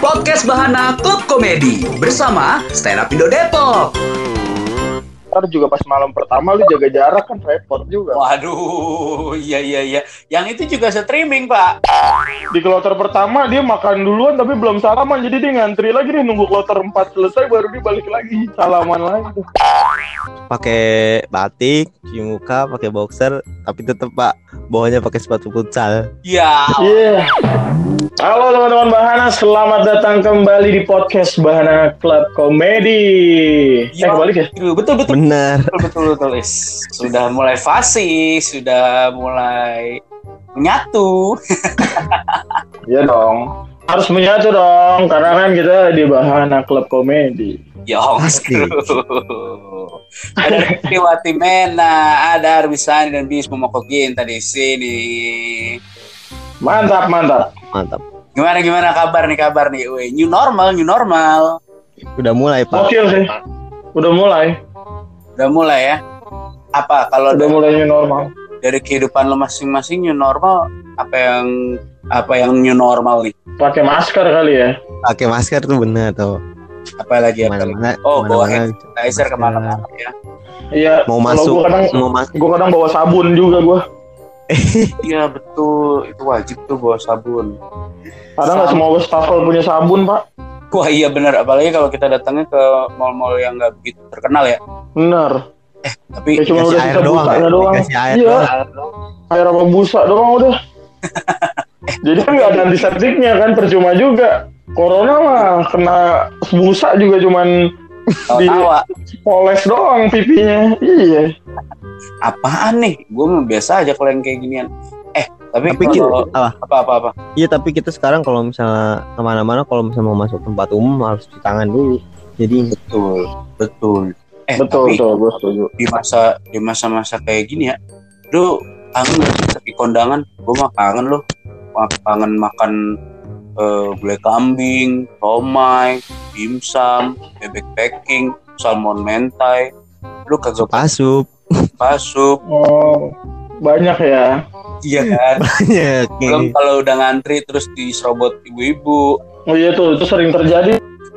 Podcast Bahana Klub Komedi bersama Stand Up Indo Depok. Ntar juga pas malam pertama lu jaga jarak kan repot juga. Waduh, iya iya iya. Yang itu juga streaming, Pak. Di kloter pertama dia makan duluan tapi belum salaman jadi dia ngantri lagi nih nunggu kloter 4 selesai baru dia balik lagi salaman lagi. pakai batik, cuci muka, pakai boxer, tapi tetap Pak bawahnya pakai sepatu futsal. Ya, Iya. Halo teman-teman Bahana, selamat datang kembali di podcast Bahana Club Comedy. Eh Iya. kembali ya? Betul betul Benar. betul betul betul. Is. Sudah mulai fasih, sudah mulai menyatu. Iya dong. Harus menyatu dong, karena kan kita di Bahana Club Comedy. Ya, Pasti. ada Riwati Mena, ada Arwisani dan Bis Momokogin tadi di sini. Mantap, mantap. Mantap. Gimana gimana kabar nih kabar nih? Weh, new normal, new normal. Udah mulai Pak. Gokil sih. Udah mulai. Udah mulai ya. Apa kalau Udah dari, mulai new normal. dari kehidupan lo masing-masing new normal apa yang apa yang new normal nih? Pakai masker kali ya. Pakai masker tuh benar tuh. Apa lagi apa? Ke mana-mana. Oh, bawa ke mana-mana Sanitizer masker. ke mana-mana ya. Iya. Mau masuk, Gua kadang, mau masuk. gua kadang bawa sabun juga gua. Iya betul, itu wajib tuh bawa sabun. Kadang nggak semua wastafel punya sabun pak. Wah iya benar, apalagi kalau kita datangnya ke mall-mall yang nggak begitu terkenal ya. Bener. Tapi Ya cuma udah air doang ya. busanya doang. Dikasih air Iya. doang. Air sama busa doang udah. Jadi kan nggak ada antiseptiknya kan percuma juga. Corona mah kena busa juga cuman tawa-tawa. poles doang pipinya. Iya. Apaan nih? Gue mah biasa aja kalau yang kayak ginian. Eh, tapi, Tapi kita, kalau apa? apa apa apa? Iya tapi kita sekarang kalau misalnya ke mana-mana kalau misalnya mau masuk tempat umum harus cuci tangan dulu. Jadi Betul, betul. Eh, Betul tapi betul gue setuju. di masa di masa-masa kayak gini ya, lu kangen di kondangan? Gue mah kangen loh. Kangen makan eh, gulai kambing, somai, dimsum, bebek packing, salmon mentai. Lu kagak asup masuk, Oh banyak ya. iya kan? banyak. Belum kalau udah ngantri terus diserobot ibu-ibu. Oh iya tuh itu sering terjadi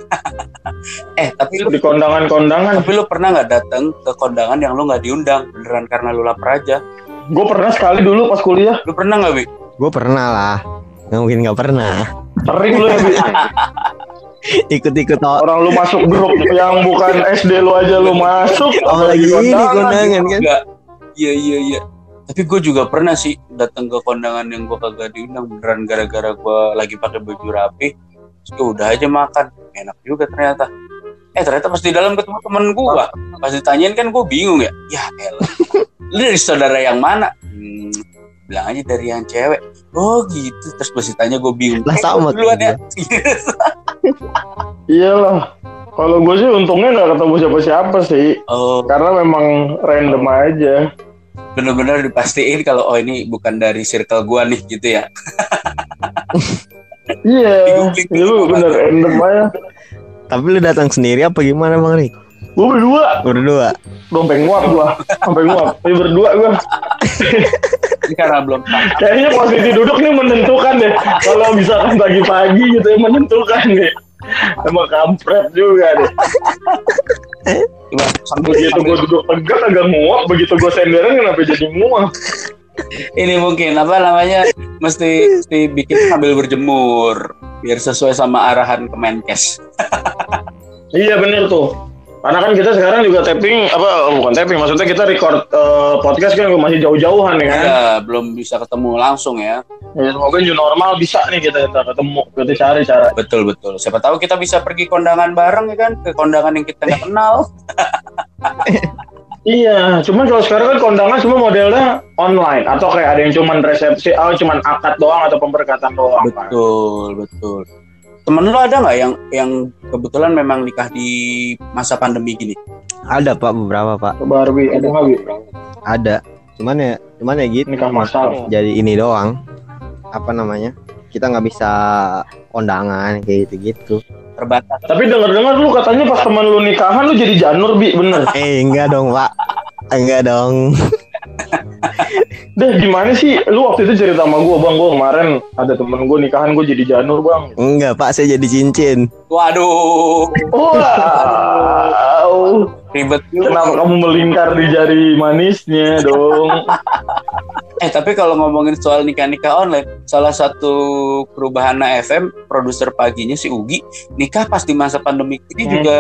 Eh, tapi lu di kondangan-kondangan. tapi lu pernah nggak datang ke kondangan yang lu nggak diundang beneran karena lu lapar aja? Gue pernah sekali dulu pas kuliah. Lu pernah nggak, Bi? Gue pernah lah. Nggak mungkin nggak pernah. Sering lu ya. Ikut-ikut oh, Orang lu masuk grup yang bukan SD lu aja lu masuk. oh lagi ini kondangan kan. Enggak. Iya, iya, iya. Tapi gue juga pernah sih datang ke kondangan yang gue kagak diundang beneran gara-gara gue lagi pakai baju rapi. Terus udah aja makan, enak juga ternyata. Eh ternyata pas di dalam ketemu temen gue, pas ditanyain kan gue bingung ya. Ya elah, lu dari saudara yang mana? Hmm, bilang aja dari yang cewek. Oh gitu, terus pas ditanya gue bingung. Lah, Eh, sama gua duluan ya. Iya lah. Kalau gue sih untungnya nggak ketemu siapa-siapa sih. oh, Karena memang random aja. bener-bener dipastiin kalau oh ini bukan dari circle gua nih gitu ya. Iya. Iya lu bener random aja. Tapi lu datang sendiri apa gimana Bang Rik? Gue berdua. Berdua. Dompeng nguap gua. Sampai nguap. Ini berdua gua. Ini karena belum. Kayaknya posisi duduk nih menentukan deh. Kalau misalkan pagi-pagi gitu ya menentukan nih. Emang kampret juga deh. Sambil, Begitu sambil- gue duduk tegak agak nguap. Begitu gue senderan kenapa jadi nguap? ini mungkin apa namanya mesti mesti bikin sambil berjemur biar sesuai sama arahan Kemenkes. Iya bener tuh. Karena kan kita sekarang juga tapping apa bukan tapping maksudnya kita record eh, podcast kan masih jauh-jauhan ya kan. Ya, belum bisa ketemu langsung ya. Ya, semoga new normal bisa nih kita, kita ketemu kita cari cara. Betul betul. Siapa tahu kita bisa pergi kondangan bareng ya kan ke kondangan yang kita nggak kenal. Iya, cuman kalau sekarang kan kondangan semua modelnya online atau kayak ada yang cuman resepsi, oh cuman akad doang atau pemberkatan doang. kan. Betul betul. Temen lu ada nggak yang yang kebetulan memang nikah di masa pandemi gini? Ada Pak beberapa Pak. Barbie, ada nggak Bi? Ada. Cuman ya cuman ya gitu. Nikah masal. Jadi ini doang. Apa namanya? Kita nggak bisa kondangan kayak gitu-gitu. Terbatas. Tapi dengar-dengar lu katanya pas teman lu nikahan lu jadi janur bi, bener? Eh enggak dong Pak. Enggak dong. Deh gimana sih? Lu waktu itu cerita sama gue bang, gue kemarin ada temen gue nikahan gue jadi janur bang. Enggak pak, saya jadi cincin. Waduh, Wow. ribet juga. Kenapa kamu melingkar di jari manisnya dong? Eh tapi kalau ngomongin soal nikah-nikah online, salah satu perubahan FM produser paginya si Ugi nikah pas di masa pandemi ini Hmm. juga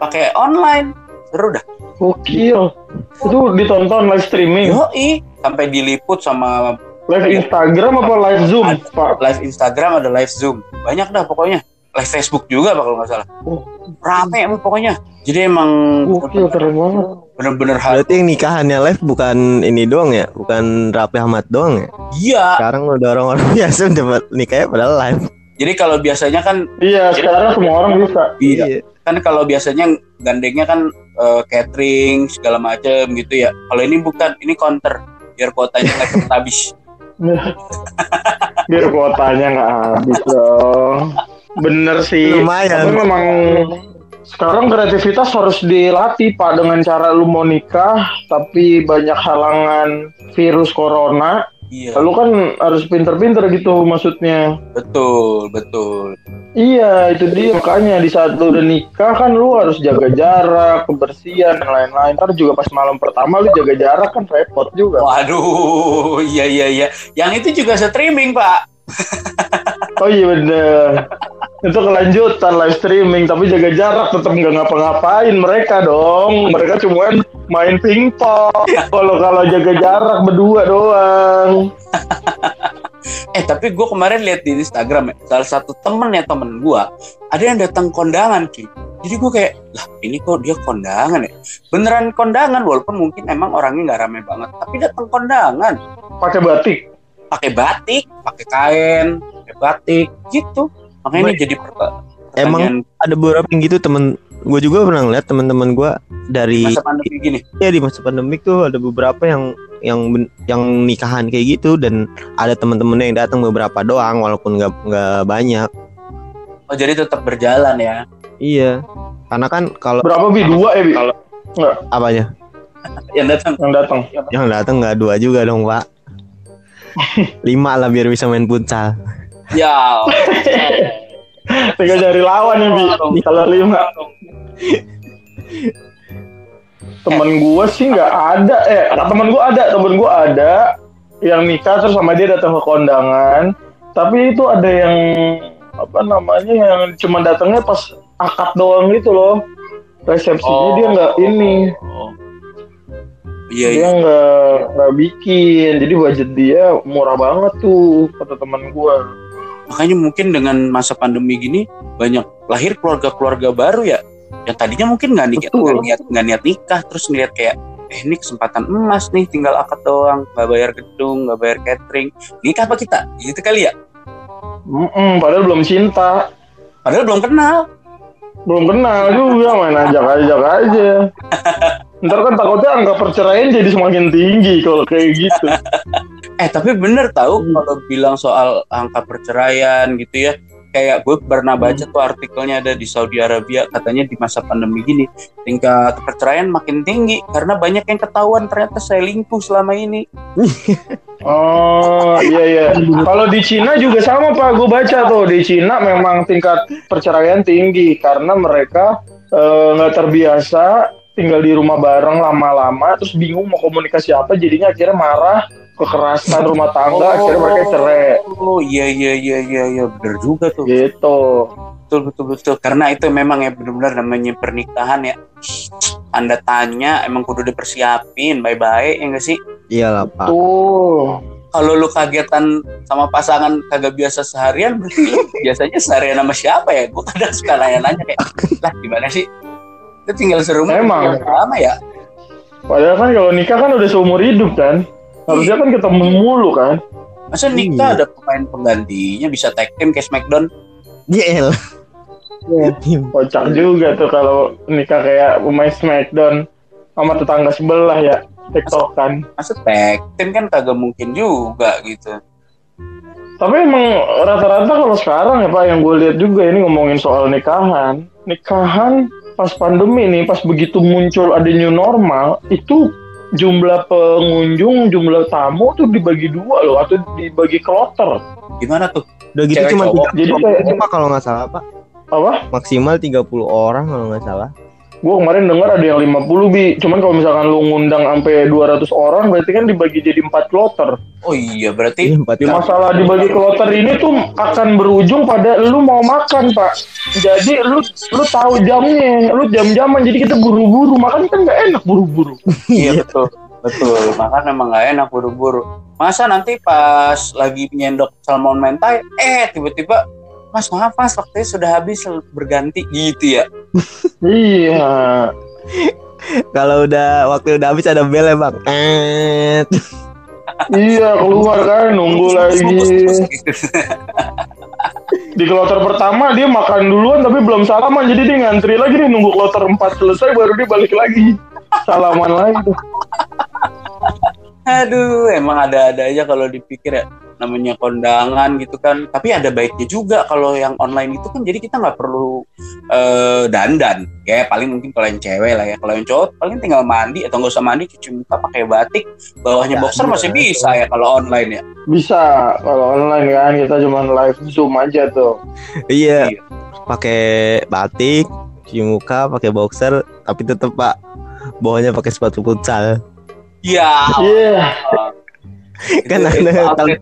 pakai online. Seru dah. Gokil. Itu ditonton live streaming, Yoi, sampai diliput sama live Instagram apa live Zoom, Pak? live Instagram ada live Zoom. Banyak dah pokoknya. Live Facebook juga Pak, kalau nggak salah. Oh. Rame emang pokoknya. Jadi emang Gokil keren banget. bener-bener hal. Berarti yang nikahannya live bukan ini doang ya, bukan Rapi Ahmad doang ya. Iya. Sekarang udah orang-orang biasa udah nikahnya padahal live. Jadi kalau biasanya kan Iya, sekarang semua orang bisa. Iya. Kan kalau biasanya gandengnya kan eh, catering segala macam gitu ya. Kalau ini bukan, ini counter biar kuotanya nggak cepet habis. Biar kuotanya nggak habis dong. Bener sih. Lumayan. Tapi memang sekarang kreativitas harus dilatih pak dengan cara lu mau nikah tapi banyak halangan virus corona Iya, lu kan harus pinter-pinter gitu maksudnya betul, betul. iya itu dia makanya di saat lu udah nikah kan lu harus jaga jarak kebersihan dan lain-lain ntar juga pas malam pertama lu jaga jarak kan repot juga Waduh, iya iya iya. Yang itu juga streaming pak. oh iya bener itu kelanjutan live streaming tapi jaga jarak tetap nggak ngapa-ngapain mereka dong mereka cuma main pingpong kalau kalau jaga jarak berdua doang Eh tapi gue kemarin lihat di Instagram ya, salah satu temen ya temen gue, ada yang datang kondangan cuy. Jadi gue kayak, lah ini kok dia kondangan ya? Beneran kondangan walaupun mungkin emang orangnya nggak rame banget, tapi datang kondangan. pakai batik Pakai batik, pakai kain, pakai batik, gitu. Makanya ini jadi perta- Emang pertanyaan ada beberapa yang gitu temen gue juga pernah ngeliat teman-teman gue dari masa pandemi gini. ya di masa pandemik tuh ada beberapa yang yang yang nikahan kayak gitu dan ada teman-temannya yang datang beberapa doang walaupun nggak nggak banyak Oh jadi tetap berjalan ya. iya karena kan kalau berapa bi dua ya bi Kalau- apanya Yang datang. yang datang yang datang nggak dua juga dong pak lima lah biar bisa main futsal. Ya. tinggal cari lawan ya bi. Kalau lima. temen gua sih nggak ada. Eh temen gua ada temen gua ada yang nikah terus sama dia datang ke kondangan. Tapi itu ada yang apa namanya yang cuma datangnya pas akad doang gitu loh. Resepsinya dia nggak ini. Oh. Iya iya. dia nggak nggak bikin jadi budget dia murah banget tuh kata teman gua Makanya mungkin dengan masa pandemi gini banyak lahir keluarga-keluarga baru ya. Yang tadinya mungkin nggak niat, nggak niat, niat nikah, terus ngeliat kayak eh ini kesempatan emas nih, tinggal akad doang, nggak bayar gedung, nggak bayar catering, nikah apa kita? Gitu kali ya. Mm-mm, padahal belum cinta Padahal belum kenal. Belum kenal juga main ajak ajak aja ntar kan takutnya angka perceraian jadi semakin tinggi kalau kayak gitu Eh tapi bener tahu Hmm. kalau bilang soal angka perceraian gitu ya. Kayak gue pernah baca Hmm. tuh artikelnya ada di Saudi Arabia katanya di masa pandemi gini tingkat perceraian makin tinggi karena banyak yang ketahuan ternyata selingkuh selama ini. oh iya iya. Kalau di Cina juga sama pak. Gue baca tuh di Cina memang tingkat perceraian tinggi karena mereka eh, nggak terbiasa tinggal di rumah bareng lama-lama terus bingung mau komunikasi apa jadinya akhirnya marah kekerasan rumah tangga akhirnya mereka cerai Oh iya iya iya iya iya bener juga tuh. gitu Betul betul betul karena itu memang ya benar-benar namanya pernikahan ya. Anda tanya emang kudu dipersiapin baik-baik ya enggak sih? iyalah pak tuh Kalau lu kagetan sama pasangan kagak biasa seharian berarti lu biasanya seharian sama siapa ya? Gue kadang suka nanya-nanya kayak lah gimana sih? Itu tinggal serumah Emang. lama ya. Padahal kan kalau nikah kan udah seumur hidup kan. Harusnya kan ketemu mulu kan. Masa nikah ada pemain penggantinya bisa tag team kayak Smackdown? GL Kocak juga tuh kalau nikah kayak pemain Smackdown sama tetangga sebelah ya. Tektokan. Masa tag team kan kagak mungkin juga gitu. Tapi emang rata-rata kalau sekarang ya Pak yang gue lihat juga ini ngomongin soal nikahan. Nikahan pas pandemi nih, pas begitu muncul ada new normal, itu jumlah pengunjung, jumlah tamu tuh dibagi dua loh, atau dibagi kloter. Gimana tuh? Udah gitu Cewek cuma cowok. tiga Jadi puluh kayak- Pak kalau nggak salah Pak. Apa? Maksimal 30 orang kalau nggak salah. Gue kemarin dengar ada yang 50 bi. Cuman kalau misalkan lu ngundang sampai 200 orang, berarti kan dibagi jadi 4 kloter. Oh iya berarti Iya, empat di. Masalah dibagi kloter ini tuh akan berujung pada lu mau makan pak. Jadi lu lu tahu jamnya, lu jam-jaman. Jadi kita buru-buru makan kan nggak enak buru-buru. Iya betul betul makan emang nggak enak buru-buru masa nanti pas lagi nyendok salmon mentai eh tiba-tiba mas maaf mas waktunya sudah habis berganti gitu ya Iya. Kalau udah waktu udah habis ada bel ya bang. Eh, Iya keluar kan nunggu lagi. Di kloter pertama dia makan duluan tapi belum salaman jadi dia ngantri lagi nih nunggu kloter 4 selesai baru dia balik lagi. Salaman lagi tuh. Aduh emang ada-ada aja kalau dipikir ya namanya kondangan gitu kan tapi ada baiknya juga kalau yang online itu kan jadi kita nggak perlu eh, dandan ya paling mungkin kalau yang cewek lah ya kalau yang cowok paling tinggal mandi atau nggak usah mandi cuci muka pakai batik bawahnya Ya, boxer masih bisa ya kalau online ya Bisa kalau online kan kita cuma live zoom aja tuh. iya. Iya. Pakai batik, cuci muka, pakai boxer, tapi tetap pak bawahnya pakai sepatu futsal. Iya. Iya. kan ada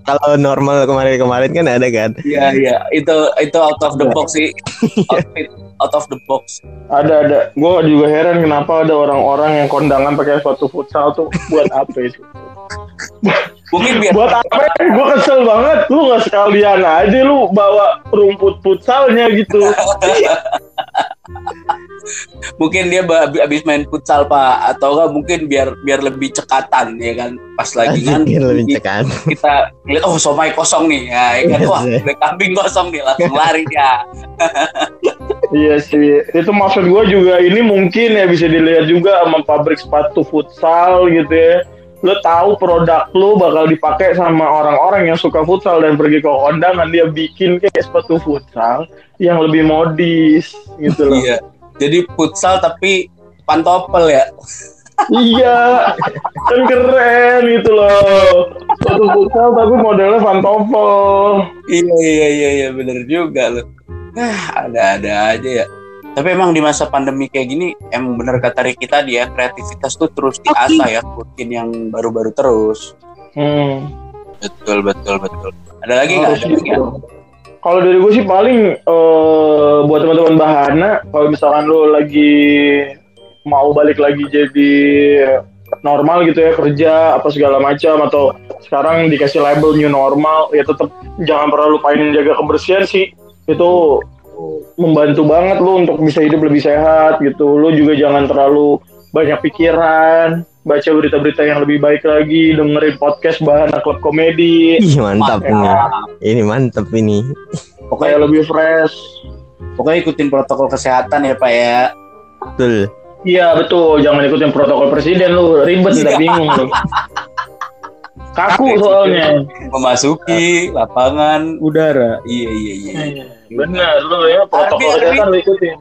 kalau, normal kemarin-kemarin kan ada kan. Iya iya itu itu out of the box sih outfit out of the box. Ada ada. Gue juga heran kenapa ada orang-orang yang kondangan pakai sepatu futsal tuh buat apa itu? Mungkin biar buat apa? Gue kesel banget. Lu nggak sekalian aja lu bawa rumput futsalnya gitu. mungkin dia habis main futsal pak atau enggak mungkin biar biar lebih cekatan ya kan pas lagi ngantuk lebih kita, cekan. kita lihat oh somai kosong nih ya, ya kan? Iya wah kambing kosong nih langsung lari dia iya sih. Itu maksud gue juga ini mungkin ya bisa dilihat juga sama pabrik sepatu futsal gitu ya. Lo tahu produk lo bakal dipakai sama orang-orang yang suka futsal dan pergi ke kondangan dia bikin kayak sepatu futsal yang lebih modis gitu loh. iya jadi futsal tapi pantopel ya Iya, kan keren gitu loh. Satu futsal tapi modelnya pantofel. iya iya iya iya bener juga loh ah ada-ada aja ya tapi emang di masa pandemi kayak gini emang bener kata Ricky tadi ya kreativitas tuh terus diasah ya bikin yang baru-baru terus Hmm. betul betul betul ada lagi nggak Harus ada lagi ya? Kalau dari gue sih paling eh, buat teman-teman bahana, kalau misalkan lo lagi mau balik lagi jadi normal gitu ya kerja apa segala macam atau sekarang dikasih label new normal ya tetap jangan pernah lupain jaga kebersihan sih. Itu membantu banget lo untuk bisa hidup lebih sehat gitu. Lo juga jangan terlalu banyak pikiran baca berita-berita yang lebih baik lagi dengerin podcast bahana klub komedi Ih mantap ini. Ya, Ini mantap ini. pokoknya lebih fresh pokoknya ikutin protokol kesehatan ya pak ya Betul. Iya betul, jangan ikutin protokol presiden lu ribet udah bingung lu. Kaku soalnya. memasuki lapangan udara iya iya iya Benar, lu ya protokol kesehatan lu ikutin.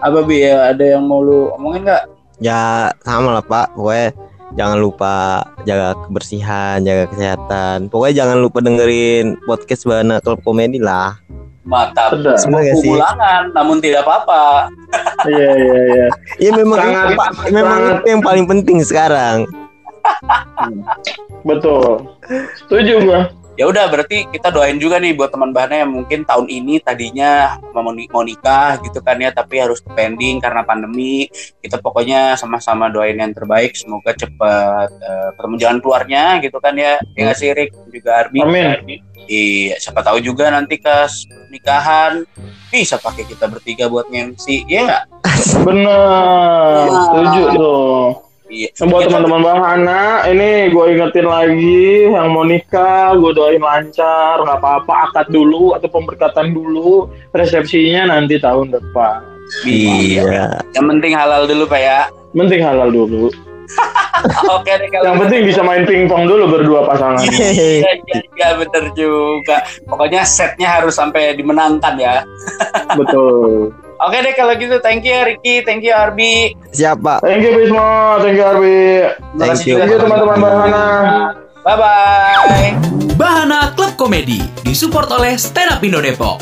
apa bi ya ada yang mau lu omongin nggak Ya sama lah Pak. Pokoknya jangan lupa jaga kebersihan, jaga kesehatan. Pokoknya jangan lupa dengerin podcast Bahana Klub Komedi lah. Bener gak sih? ulangan namun tidak apa-apa Iya iya iya. Ya memang Sangat- Pak, memang sangat- itu yang paling penting sekarang. Betul. Setuju gua. Ya udah berarti kita doain juga nih buat teman bahana yang mungkin tahun ini tadinya mau, mau nikah gitu kan ya tapi harus pending karena pandemi kita pokoknya sama-sama doain yang terbaik semoga cepat eh, ketemu jalan keluarnya gitu kan ya ya nggak sih Rick juga Arbi Amin. Arbi. iya siapa tahu juga nanti kas nikahan bisa pakai kita bertiga buat MC ya nggak Benar. Setuju tuh. Iya buat teman-teman bahana, ini gue ingetin lagi yang mau nikah, gue doain lancar, nggak apa-apa, akad dulu atau pemberkatan dulu, resepsinya nanti tahun depan. iya Iya. yang penting halal dulu pak ya Penting halal dulu. Oke deh kalau Yang penting bisa main pingpong dulu berdua pasangan. Iya, iya, iya, bener juga. Pokoknya setnya harus sampai dimenangkan ya. Betul. Oke deh kalau gitu, thank you ya Ricky, thank you Arbi. Siapa? Thank you Bismo, thank you Arbi. Terima Thank kasih you. juga Thank you teman-teman Bahana. Bye bye. Bahana Klub Komedi disupport oleh Stand Up Indo Depok.